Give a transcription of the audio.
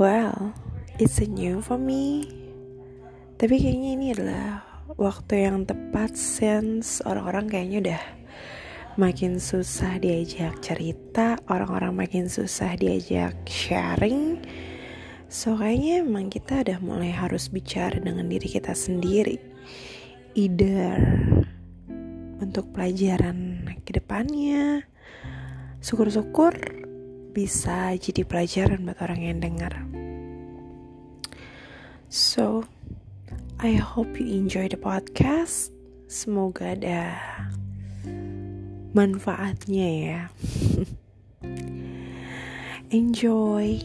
Well, it's a new for me. Tapi kayaknya ini adalah waktu yang tepat since orang-orang kayaknya udah makin susah diajak cerita, orang-orang makin susah diajak sharing. So kayaknya emang kita udah mulai harus bicara dengan diri kita sendiri. Either untuk pelajaran ke depannya, syukur-syukur bisa jadi pelajaran buat orang yang dengar. So, I hope you enjoy the podcast. Semoga ada manfaatnya ya. Enjoy.